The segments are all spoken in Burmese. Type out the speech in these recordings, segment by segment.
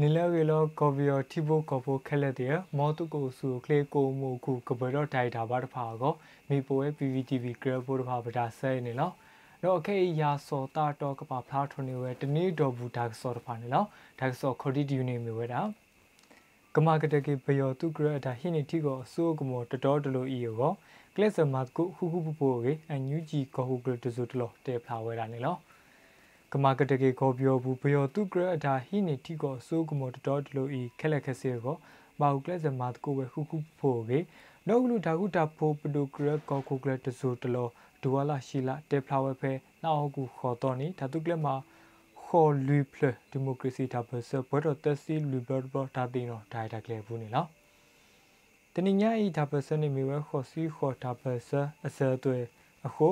ကေလောကော်ဗီယောတီဘိုကော်ဖိုခဲလက်တဲ့မောတုကိုဆူကလေကိုမိုခုကဘရောတိုင်တာဘာတဖာကိုမိပိုရဲ့ PVTV ဂရဘိုတဖာပဒါဆဲနေလောတော့အခေရာစောတာတော့ကပါဖလားထွန်နေဝဲတနေ့တော်ဘူးဒါကစောတဖာနေလောဒါကစောခေါ်ဒီဒီယူနေမြဝဲတာကမာကတကေဘယောတုကရတာဟိနေတီကိုအစိုးကမောတတော်တလို့ဤရောကလစ်ဆမတ်ကိုဟူဟူပပိုကေအန်ယူဂျီကောဟူဂရတဇုတလို့တေဖလာဝဲတာနေလော ကမာကတကေကိုပြောဘူးဘယောတုကရအတာဟိနေတီကိုအစိုးကမောတတော်တလို့ဤခက်လက်ခက်စေကိုဘာဟုကလစ်ဆမတ်ကိုဝဲဟူဟူပပိုကေနောက်ကလူဒါကုတာဖိုပဒိုကရကောခုကရတဇုတလို့ဒူဝလာရှိလာတေဖလာဝဲဖဲနောက်ကူခေါ်တော်နီဓာတုကလမှာခေါ်လူဖလဒီမိုကရေစီတာပစဘရတစီလူဘဘတာတင်တော့ဒါတာကလေးဘူးနေလားတနင်္ညာဤဒါပစနေမီဝဲခေါ်စီခေါ်ဒါပစအစဲတွေအခု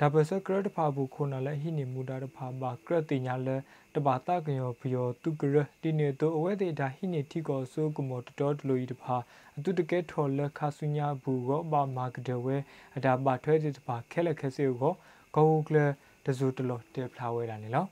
ဒါပစကရတဖာဘူးခုနလည်းဟိနေမူတာတဖာပါကရတိညာလဲတပါတကယောဖယောတုကရတိနေတော့အဝဲတေဒါဟိနေတိကောဆိုကမောတတော်တလူဤတဖာအတုတကဲထော်လက်ခါဆုညာဘူးကောဘာမာကဒဝဲအဒါပါထွဲတဲ့တဖာခဲလက်ခဲစေကိုဂောကလတဇူတလောတေဖလာဝဲတာနေလော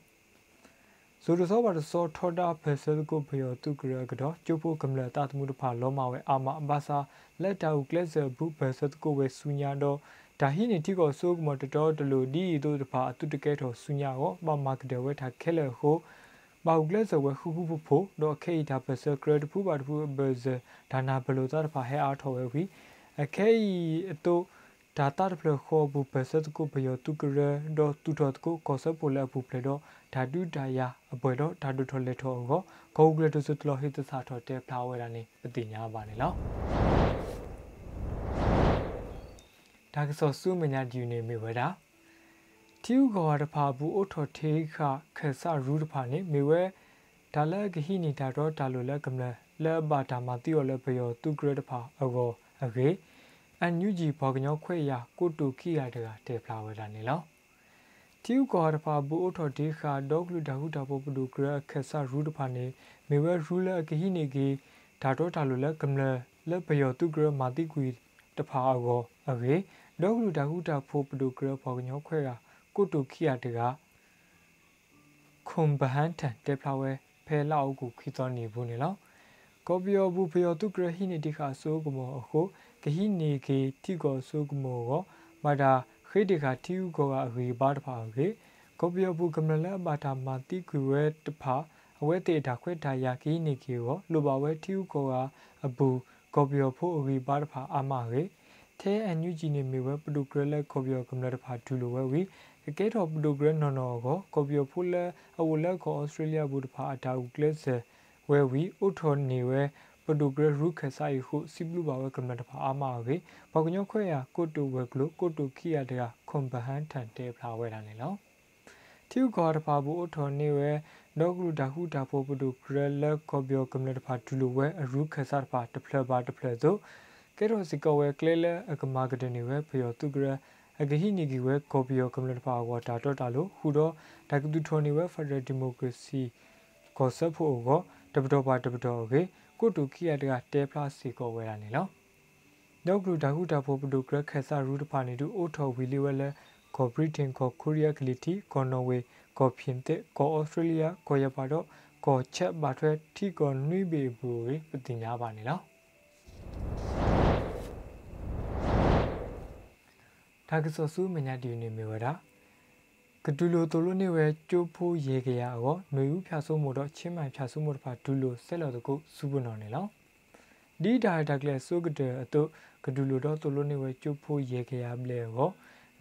ဇူရစောပါတစောထောတာဖက်ဆယ်ကိုဖယောတုကရကတော့ကျုပ်ဖို့ကမ္လတာတမှုတဖာလောမဝဲအာမအဘာစာလက်တာကလက်ဆယ်ဘူးဖက်ဆယ်ကိုဝဲဆူညာတော့ ဒါဟိနေတိကိုဆိုးကမတတော်တလူဒီတို့တဖာအတုတကဲတော်ဆူညာကိုပမာကတဲ့ဝဲထားခဲလေဟိုဘောက်ကလစ်ဝဲခုခုဖဖို့တော့ခေတာဖက်ဆယ်ကရတဖူပါတဖူဘဇဒါနာဘလိုတာတဖာဟဲအားထော်ဝဲဝီအခေအတူဒါတာဖလခေါ်ဘူးပစတ်ကိုဘယောတုကရတော့တူတော်ကိုကောဆပ်ပိုလက်ဘူးဖလေတော့ဓာတုဒါယာအပွဲတော့ဓာတုထော်လက်ထော်ကိုဂောဂလတစတလဟိတစာထော်တဲဖလာဝဲတာနေပတိညာပါနေလော ဒါကစောစုမညာဒီနေမေဝဲတာတီဥကောတဖာဘူးအထော်ထေခခဆရူတဖာနေမေဝဲဒါလဂဟိနေတာတော့ဒါလိုလက်ကမလလဲဘာတာမတီော်လဲဘယောတုကရတဖာအကောအကေအန်ယူဂျီဘောကညောခွေရကိုတူခိရတကတေဖလာဝဲတာနေလောတီယူကောတဖာဘူအထော်ဒီခါဒေါကလူဒါဟုတာပိုပဒူဂရခက်ဆာရူတဖာနေမေဝဲရူလကဟိနေကေဒါတော့တာလိုလကမလလက်ဘယောတုဂရမာတိကွီတဖာအောအဝေ ဒေါကလူဒါဟုတာဖိုပဒူဂရဘောကညောခွေရကိုတူခိရတကခွန်ဘဟန်တန်တေဖလာဝဲဖဲလောက်ကိုခိတော်နေဘူးနေလောကောပီယိုဘူဖယောတုဂရဟိနေတိခါဆိုကမောအခုကဟိနေကေတိကောဆုကမောကိုမတာခေတခါတီဥကောကအဝေပါတဖာကေကောပီယဘူးကမလဘာတာမာတိကွေဝဲတဖာအဝဲတေတာခွဲတာယာကိနေကေကိုလိုပါဝဲတီဥကောကအဘူကောပီယဖို့အဝေပါတဖာအာမကေ ထဲအန်ယူဂျီနေမီဝဲပဒုကရလက်ကောပီယကမလတဖာဒူလိုဝဲဝီကဲတော့ပဒုကရနော်နော်ကိုကောပီယဖို့လက်အဝလက်ကိုဩစတြေးလျဘူတဖာအတာဥကလစ်ဝဲဝီဥထော်နေဝဲပဒုဂရရုခဆိုင်ဟုစီဘလူဘာဝကမတဖာအာမာကေဘောကညောခွဲရကိုတုဝဲကလိုကိုတုခိရတဲ့ခွန်ဘဟန်ထန်တဲဖလာဝဲတာနေလောတီဥကောတဖာဘူအထော်နေဝဲဒေါဂရုဒါဟုဒါဖိုပဒုဂရလကောပြောကမတဖာဒူလိုဝဲအရုခဆာတဖာတဖလဘာတဖလဇို ကဲရောစီကောဝဲကလဲလအကမာကတနေဝဲဖယောတုဂရအဂဟိနီကီဝဲကောပီယောကမ္လတဖာဝါတာတော့တာလို့ဟူတော့ဒါကတူထော်နေဝဲဖက်ဒရယ်ဒီမိုကရေစီကောဆပ်ဖို့ကိုတပတော်ပါတပတော်ကေကိုတူခိယတကတဲပလစီကိုဝဲတာနေလောနောက်ကလူဒါဟုတာဖို့ပဒုကရခက်ဆာရူတဖာနေတူအိုထော်ဝီလီဝဲလဲကောဘရစ်တင်ကောကိုရီးယားကလီတီကောနော်ဝေကောဖင်တဲ့ကောဩစတြေးလျကောရပါတော့ကောချက်ဘာထွဲထီကောနွိဘေဘူဝေပတိညာပါနေလော ဟာကဆောဆူမညာတီနေမီဝဒါကဒူလိုတိုလိုနေဝဲကျိုးဖိုးရေကရအောຫນွေဥဖြာဆိုးမို့တော့ချင်းမှန်ဖြာဆိုးမို့တဖာဒူလိုဆက်လော်တကုစူပနော်နေလောဒီဒါဒါကလဲဆိုကတဲ့အတုကဒူလိုတော့တိုလိုနေဝဲကျိုးဖိုးရေကရပလဲအော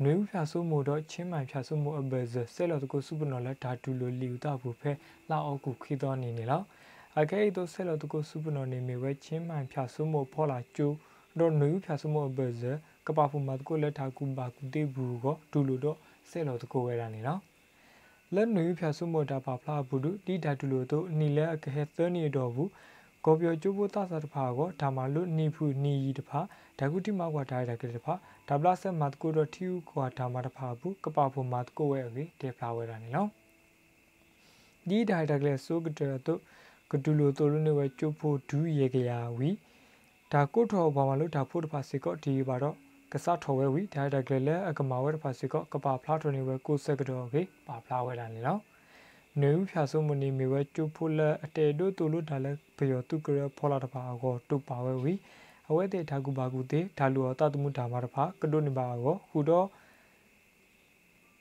နွေဖြာဆိုမှုတော့ချင်းမှန်ဖြာဆိုမှုအဘဇဆဲလော်တကိုစုပနော်လက်ဓာတူလိုလီဥတာဘူးဖဲလာအောက်ကူခိတော်နေနေလောက်အကဲတော့ဆဲလော်တကိုစုပနော်နေမီဝဲချင်းမှန်ဖြာဆိုမှုဖော်လာကျိုးတော့နွေဖြာဆိုမှုအဘဇ ကပဖူမတ်ကိုလက်ထာကူပါကူတေဘူးကိုဒူလိုတော့ဆဲလို့တကိုဝဲတာနေနော်လက်နွေဖြာဆုမောတာပါဖလာဘူးဒဒီဓာတူလို့တို့နီလဲအကဟဲသနီတော်ဘူးကောပြောကျိုးဖို့သစာတဖာကိုဒါမှလို့နီဖူနီရီတဖာဓာကုတိမောက်ကွာဒါရကတဖာဒါပလဆက်မတ်ကိုတော့ထီယူကွာဒါမှတဖာဘူးကပဖို့မတ်ကိုဝဲအေတေဖလာဝဲတာနေနော်ဒီဒါရကလေးစုကတဲ့တို့ကဒူလိုတိုလို့နေဝဲကျိုးဖို့ဒူးရေကရဝီဒါကိုထောဘာမလို့ဒါဖို့တဖာစေကောဒီပါတော့ ကစားထော်ဝဲဝီဒါဒါကလေးလဲအကမာဝဲတဖာစီကကပါဖလားထွန်နေဝဲကိုဆက်ကတော့ကေပါဖလားဝဲတာနေနော်လနေဦးဖြာဆုံးမနေမီဝဲကျူဖိုလက်အတဲတို့တူလို့ဒါလည်းဘယောတုကရဖောလာတပါအောတူပါဝဲဝီအဝဲတဲ့ဒါကူပါကူတဲ့ဒါလူတော်တတမှုဒါမာတဖာကဒုနေပါအောဟူတော့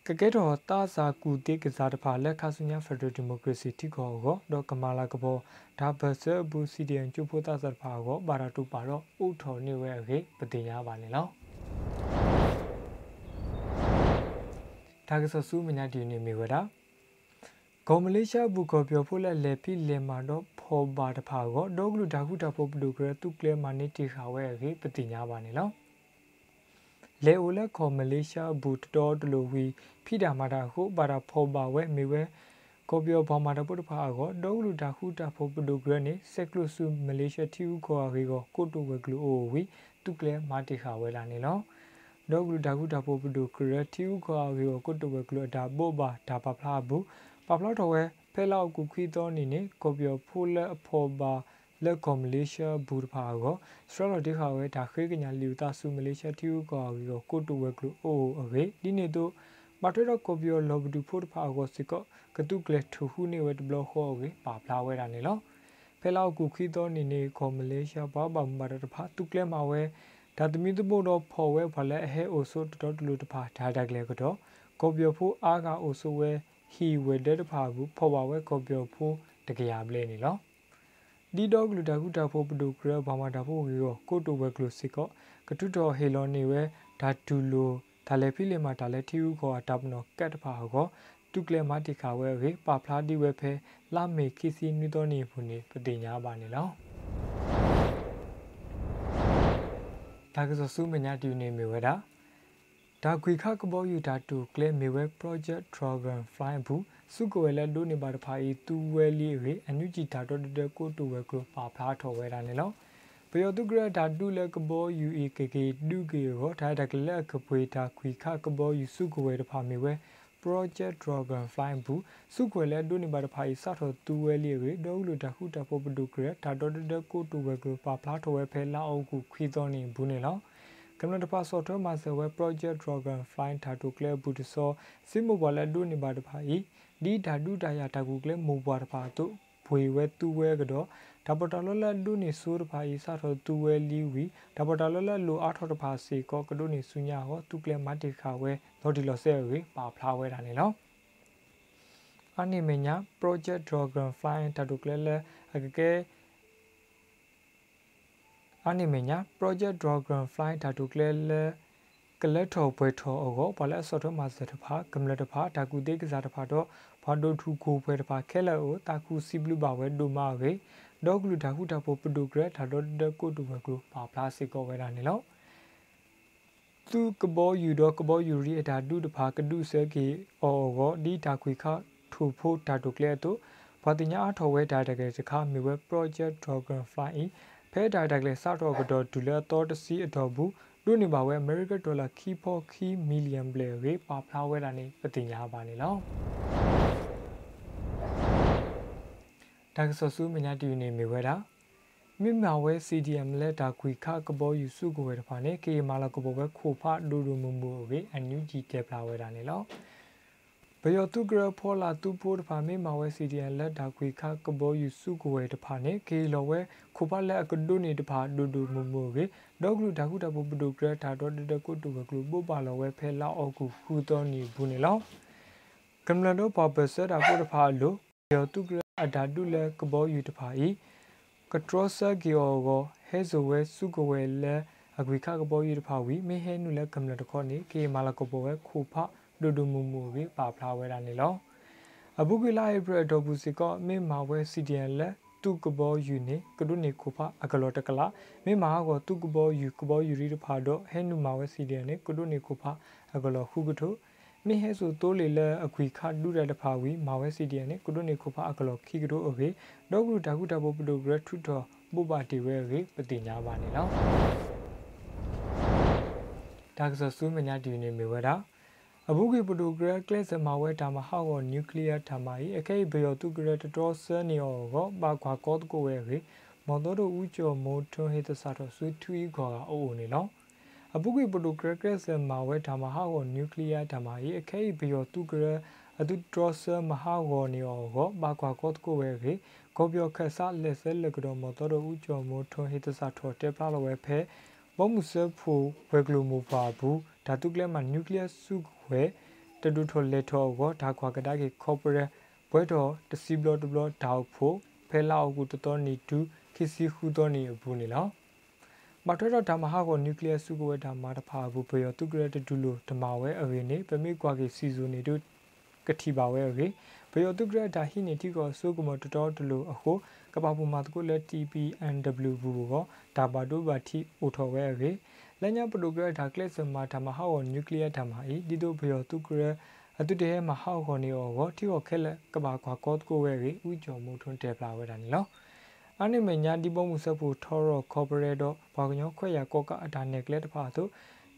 ကကဲတော်တာစာကူတေကစားတဖာလက်ခါစညာဖက်ဒရယ်ဒီမိုကရေစီတိကောကိုဒေါကမာလာကဘောဒါဘဆဘူစီဒီယန်ကျူဖိုတာစတဖာကိုဘာရာတူပါတော့ဥထော်နေဝဲခေပတင်ရပါနေ ဒါကဆဆူမညာဒီနေမီဝဒါဂေါမလေးရှားဘူကောပြောဖို့လက်လေဖိလေမာတော့ဖောပါတဖာကိုဒေါဂလူဒါခုတာဖို့ဘလူကရတုကလေမာနေတီခါဝဲခေပတင်ရပါနေလောလေအိုလက်ခေါ်မလေးရှားဘူတတော်တလူဝီဖိတာမာတာဟုဘာတာဖောပါဝဲမေဝဲကိုပြောဘောမာတပုတ်ဖာကိုဒုလူတာခုတာဖို့ပဒုဂရနေဆက်ကလုစုမလေးရှားတီဦးခေါ်ရီကိုကိုတိုဝဲကလူအိုဝီတုကလဲမာတီခါဝဲလာနေလော ဒုလူတာခုတာဖို့ပဒုဂရတီဦးခေါ်ရီကိုကိုတိုဝဲကလူဒါဘောဘာဒါပဖလာဘူးပဖလာတော်ဝဲဖဲလောက်ကူခွီတော်နေနေကိုပြောဖိုးလက်အဖော်ပါလက်ကောမလေးရှားဘူတဖာကိုစထရလတိခါဝဲဒါခေကညာလီတာဆူမလေးရှားတီဦးကောကိုကိုတူဝဲကလူအိုအဝေဒီနေတော့မထရကိုပြောလောဘဒူဖို့တဖာကိုစစ်ကကတုကလက်ထူဟူနေဝဲတဘလခေါ်ဝေပါပလာဝဲတာနေလောဖဲလောက်ကူခီတော်နေနေကောမလေးရှားဘာဘာမာတဖာတုကလက်မှာဝဲ ဒါသမီးတဖို့တော့ဖော်ဝဲဖလဲအဟဲအိုဆိုတော်တလူတဖာဒါတက်လေကတော့ကိုပြောဖို့အားကအိုဆိုဝဲဟီဝဲတဲ့တဖာဘူးဖော်ပါဝဲကိုပြောဖို့တကရပလဲနေလောဒီတော့ဂလူတာခုတာဖို့ပဒုကရဘာမတာဖို့ဝီရောကိုတိုဝဲဂလူစစ်ကောကတုတော်ဟေလောနေဝဲဓာတူလိုဒါလည်းဖိလေမာဒါလည်းထီဦးခေါ်တာပနောကတ်တဖာဟောတုကလေမာတိခါဝဲဝေပါဖလားတိဝဲဖဲလာမေခိစီနွီတော်နေဖုန်နေပတိညာပါနေလော ဒါကစဆူမညာတူနေမေဝဒါဒါခွေခကဘောယူတာတူကလေမေဝဲ project program fly ဘူးစုကိုဝဲလက်ဒိုနေပါတဖာဤတူဝဲလီရေအန်ယူဂျီဒါတော့တကိုတူဝဲကိုပါဖလားထော်ဝဲတာနေလောပယောတုကရဒါတူလကဘောယူအေကေကေဒုကေရောဒါတကလကပွေတာခွေခကဘောယူစုကိုဝဲတဖာမေဝဲ project dragon fly ဘူးစုခွေလဲဒုနေပါတဖာဤစထော်တူဝဲလီရေဒေါလူတခုတဖို့ပဒုကရဒါတော့တကိုတူဝဲကိုပါဖလားထော်ဝဲဖဲလာအုပ်ကိုခွေတော်နေဘူးနေလောကမ္ဘာတပါဆော့ထွဲမှာဆဝဲ project dragon fly ဓာတုကလဲဘူးတစောစိမိုဘလဲဒုနေပါတဖာဤဒီဓာတုတရာဓာကူကလဲမိုဘွာတဖာတို့ဘွေဝဲတူဝဲကတော့ ဒါပတာလလဒုနေဆိုးတဖာဤစထောတူဝဲလီဝီဒါပတာလလလိုအားထောတဖာစီကောကဒုနေဆုညာဟောတူကလမတိခါဝဲလော်ဒီလော်ဆဲဝေပါဖလာဝဲတာနေနော်အနိမညာ project dragon fly တတုကလလအကကဲအနိမညာ project dragon fly ဓာတုကလလကလက်ထော်ပွဲထော်အောဘာလဲဆော့ထောမှာစတဖာကမ္လတဖာဓာကူတေကစားတဖာတော့ဘာဒိုထူကိုပွဲတဖာခဲလက်အိုတာကူစီဘလူပါဝဲဒိုမာဝေ ဒေါဂလူဓာခုတာပိုပဒိုဂရက်ဒါတော့ဒကိုတူဝဲကလိုပါပလာစစ်ကောဝဲတာနေလောသူကဘောယူတော့ကဘောယူရီအတာဒုတဖာကဒုဆဲကီအော်ကိုဒီတာခွေခထူဖို့တာတိုကလက်တို့ဘာတင်ညာအထော်ဝဲဒါတကယ်စခါမြေဝဲ project dragon fly ဖဲဒါတကယ်စတော့ကတော့ဒူလာတော့တစီအတော်ဘူးလူနေပါဝဲ American dollar key for key million player ဝေပါဖလာဝဲတာနေပတင်ညာပါနေလော ဒါကဆဆူမညာတီနေမီဝဲတာမြမဝဲ CDM လက်တာခွေခကဘောယူစုကိုဝဲတဖာနေကေမာလာကဘောဝဲခိုဖာဒူဒူမူမူဝေအန်ယူဂျီတေပလာဝဲတာနေလောဘယောတုဂရဖောလာတူပိုတဖာမေမဝဲ CDM လက်တာခွေခကဘောယူစုကိုဝဲတဖာနေကေလောဝဲခိုဖာလက်အကဒုနေတဖာဒူဒူမူမူဝေဒေါဂလူဒါကုတဘပဒုဂရတာတော့တကုတူဝဲကလူပိုပါလောဝဲဖဲလောက်အောကူဟူတော်နီဘူးနေလောကမ္လန်တော့ပပစတာပိုတဖာလိုယောတုဂရ အဒါတုလကဘောယူတဖာဤကထရောဆာဂီယောကိုဟဲဇဝဲစုကဝဲလဲအကွေခကဘောယူတဖာဝီမေဟဲနုလဲကမ္လတခေါနေကေမာလကဘောဝဲခုဖဒုဒုမူမူဝီပါဖလာဝဲတာနေလောအဘုကလာဧပြီဒေါဘူးစီကမေမာဝဲစီဒီယန်လဲတုကဘောယူနေကဒုနေခုဖအကလောတကလာမေမာကိုတုကဘောယူကဘောယူရီတဖာတော့ဟဲနုမာဝဲစီဒီယန်နေကဒုနေခုဖအကလောခုကထု မိဟဲဆိုတိုးလေလအခွေခဒူရတဖာဝီမာဝဲစီဒီယန်နဲ့ကုဒုနေခုဖာအကလောခိကဒိုအဝေဒေါဂရုတာခုတဘပဒိုဂရထုတော်ပုပတိဝဲဝေပတိညာပါနေလောဒါကဆဆူမညာဒီနေမီဝဲတာအဘုကေပဒိုဂရကလစ်မာဝဲတာမဟောက်နျူကလ িয়ার ဓာမဤအခဲဘေယောတုဂရတတော်ဆနီယောကိုပါခွာကောတကိုဝဲဝေမော်တော်တို့ဦးကျော်မိုးထွန်းဟိတဆာတော်ဆွေထွီခေါ်ကအိုးအိုနေလော အပုကွေပတိုဂရကရက်ဆန်မာဝဲဓာမဟာကိုနျူကလ িয়ার ဓာမဤအခဲဘီယောတုကရ အတုဒရဆမဟာဝနီယောကိုဘာကွာကောတကိုဝဲကေကောပြောခက်ဆလက်စလက်ကတော့မတော်တော့ဦးကျော်မိုးထွန်းဟိတစာထော်တက်ပလာဝဲဖဲဘောမှုစဖူဝဲဂလိုမိုပါဘူးဓာတုကလမှာနျူကလ িয়াস စုဝဲတတူထော်လက်ထော်ကိုဓာခွာကတာကေကော်ပိုရေးဘွဲတော်တစီဘလတဘလဒေါက်ဖို့ဖဲလာအကူတတော်နီတူခီစီခူတော်နီဘူးနီလော မတော်တော့ဓမ္မဟာကိုနျူကလ িয়াস စုကိုဝဲဓမ္မတဖာဘူးဘေယောတုကရတတူလိုဓမ္မဝဲအဝေနေပမိကွာကေစီဇိုနေတို့ကတိပါဝဲရေဘေယောတုကရဒါဟိနေတိကိုစုကမတတော်တလူအခုကပပူမာတကုလက် TPNW ဘူးကိုဒါပါတို့ပါတိအိုထော်ဝဲရေလညာပရိုဂရက်ဒါကလစ်စမာဓမ္မဟာကိုနျူကလ িয়াস ဓမ္မဤဒီတို့ဘေယောတုကရအတုတဲမဟောက်ခေါ်နေရောတိော်ခဲလက်ကဘာကွာကော့ကိုဝဲရီဥကြော်မှုထွန်းတဲပလာဝဲတာနီလော အနိမညာဒီပုံမှုစဖို့ထော်ရောကော်ပိုရေးတော့ဘာကညောခွဲရကော့ကအတာနယ်ကလက်တဖာတို့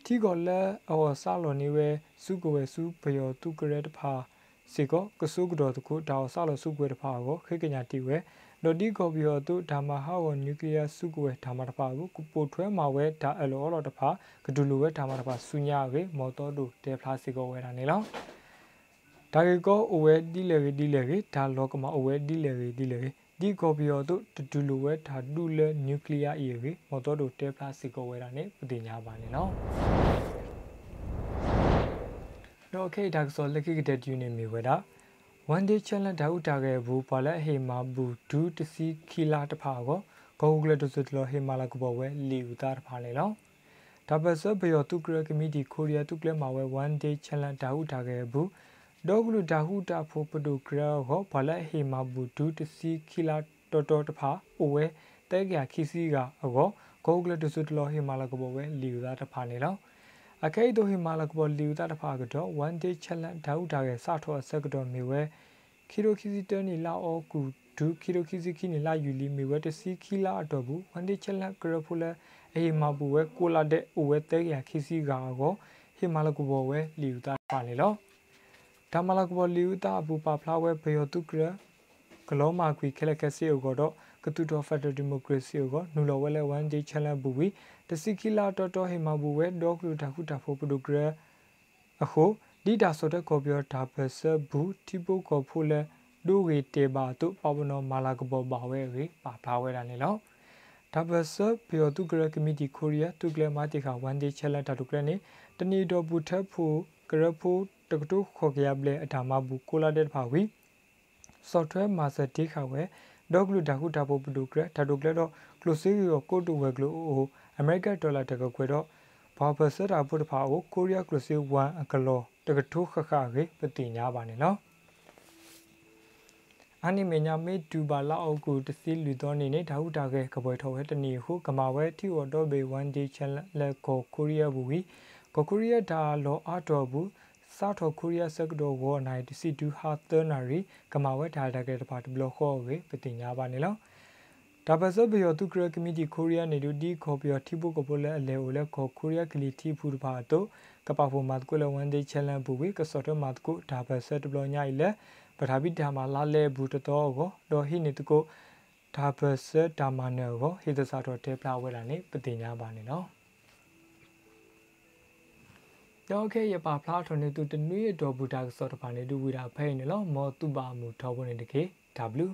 တီကောလက်အော်ဆာလော်နေဝဲစုကိုဝဲစုဘယောတုကရဲတဖာစီကောကဆုကတော်တခုတောင်ဆာလော်စုကွဲတဖာကိုခေကညာတီဝဲနိုဒီကောဘီယောတုဓမ္မဟာဝနျူကလ িয়ার စုကွဲဓမ္မတဖာကိုပိုထွဲမှာဝဲဒါအလောလောတဖာကဒူလိုဝဲဓမ္မတဖာဆုညာဝဲမော်တော်တို့တဲဖလားစီကောဝဲတာနေလောဒါကေကောအဝဲဒီလေရီဒီလေရီဒါလောကမအဝဲဒီလေရီဒီလေရီ ဒီကောပီယောတို့တတူလိုဝဲဓာတုလေနျူကလ িয়ারအီရီမော်တော်တို့တဲပလတ်စီကောဝဲတာ ਨੇ ပတိညာပါနေနော်တော့ခေဒါကစောလက်ခိကတဲ့ယူနေမီဝဲတာ one day challenge ဒါဥတာခဲ့ဘူးပါလက်ဟေမာဘူးဒူတစီခီလာတဖာကိုဂေါဂလတစတလဟေမာလာကဘောဝဲလီဥတာတဖာလေလောဒါပစဘယောတုကရကမီဒီကိုရီးယားတုကလမှာဝဲ one day challenge ဒါဥတာခဲ့ဘူး ဒေါဂလူဒါဟုတာဖိုပဒိုဂရာဟောဘလက်ဟေမာဘူဒူတစီခီလာတော်တော်တဖာအိုဝဲတဲကြခီစီကအကောဂေါဂလတဆုတလဟေမာလာကဘောဝဲလီယူသာတဖာနေလောအခဲဒိုဟေမာလာကဘောလီယူသာတဖာကတော့ one day challenge ဒါဟုတာရဲ့စထောဆက်ကတော့မြေဝဲခီရိုခီစီတနီလာအောကူဒူခီရိုခီစီခီနီလာယူလီမြေဝဲတစီခီလာအတော်ဘူး one day challenge ကရဖူလာအေမာဘူဝဲကိုလာတဲ့အိုဝဲတဲကြခီစီကအကောဟေမာလာကဘောဝဲလီယူသာဖာနေလော ဒါမလာကဘလီဥတာဘူပါဖလာဝဲဘေယောတုကရဂလောမာကွီခဲလက်ကစီယိုကတော့ကတူတော်ဖက်ဒရယ်ဒီမိုကရေစီကိုနူလော်ဝဲလဲ1 day challenge ဘူဝီတစီကီလာတော်တော်ဟေမာဘူဝဲဒေါကလူတခုတဖို့ပဒုကရအခုဒီတာဆိုတဲ့ကော်ပြောဒါဘဆဘူတီပိုကောဖိုလဲဒူဝေတေဘာတုပဝနောမာလာကဘောဘာဝဲဝေပါဖလာဝဲတာနေလောဒါဘဆဘီယောတုကရကမီတီကိုရီးယားတုကလမာတီခါ1 day challenge တာတုကရနေတနီတော်ဘူထဖူကရဖူ တကတုခေါ်ကြဘလေအထာမဘူးကိုလာတဲ့ဖာဝီ software master တိခါဝဲဒေါကလူဒါခုဒါပိုပဒုကရဒါဒုကလတော့ close ရောကိုတူဝဲကလိုအို American dollar တကခွေတော့ဘာပစတာပုတ်ဖာကို Korea close 1အကလောတကထုခခခေပတိညာပါနေနော်အနိမေညာမေတူပါလောက်အုပ်ကိုတစီလူတော်နေနေဒါဟုတာကဲကပွဲထော်ဝဲတနီဟုကမာဝဲတီဝတော့ဘေ1 day challenge လက်ကိုကိုရီးယားဘူးဝီကိုကိုရီးယားဒါလောအတော်ဘူး စာထောကိုရီးယားစက်တော်ဝနိုင်တစီတူဟာသနာရီကမာဝဲဒါတာကဲတပါတဘလခေါ်ဝေပတိညာပါနေလောဒါပစဘယောတုကရကမီတီကိုရီးယားနေတူဒီခေါ်ပြောတိပုကပိုလဲအလဲအိုလဲခေါ်ကိုရီးယားကလီတီဖူတပါတော့ကပဖိုမတ်ကိုလဝန်ဒေးချဲလန်ဘူဝေကစော်တမတ်ကိုဒါပစတဘလညိုင်လဲပထာဘိဒါမာလာလဲဘူးတတော်ကိုဒေါ်ဟိနေတကိုဒါပစဒါမာနယ်ကိုဟိဒစာတော်တေပလာဝဲလာနေပတိညာပါနေနော် ယောခဲရပါဖလားထွန်နေသူတနွေတော်ဘူတာဆော့တပါနေတူဝီတာဖဲနေလောမောတူပါမူထောဘနေတကေ W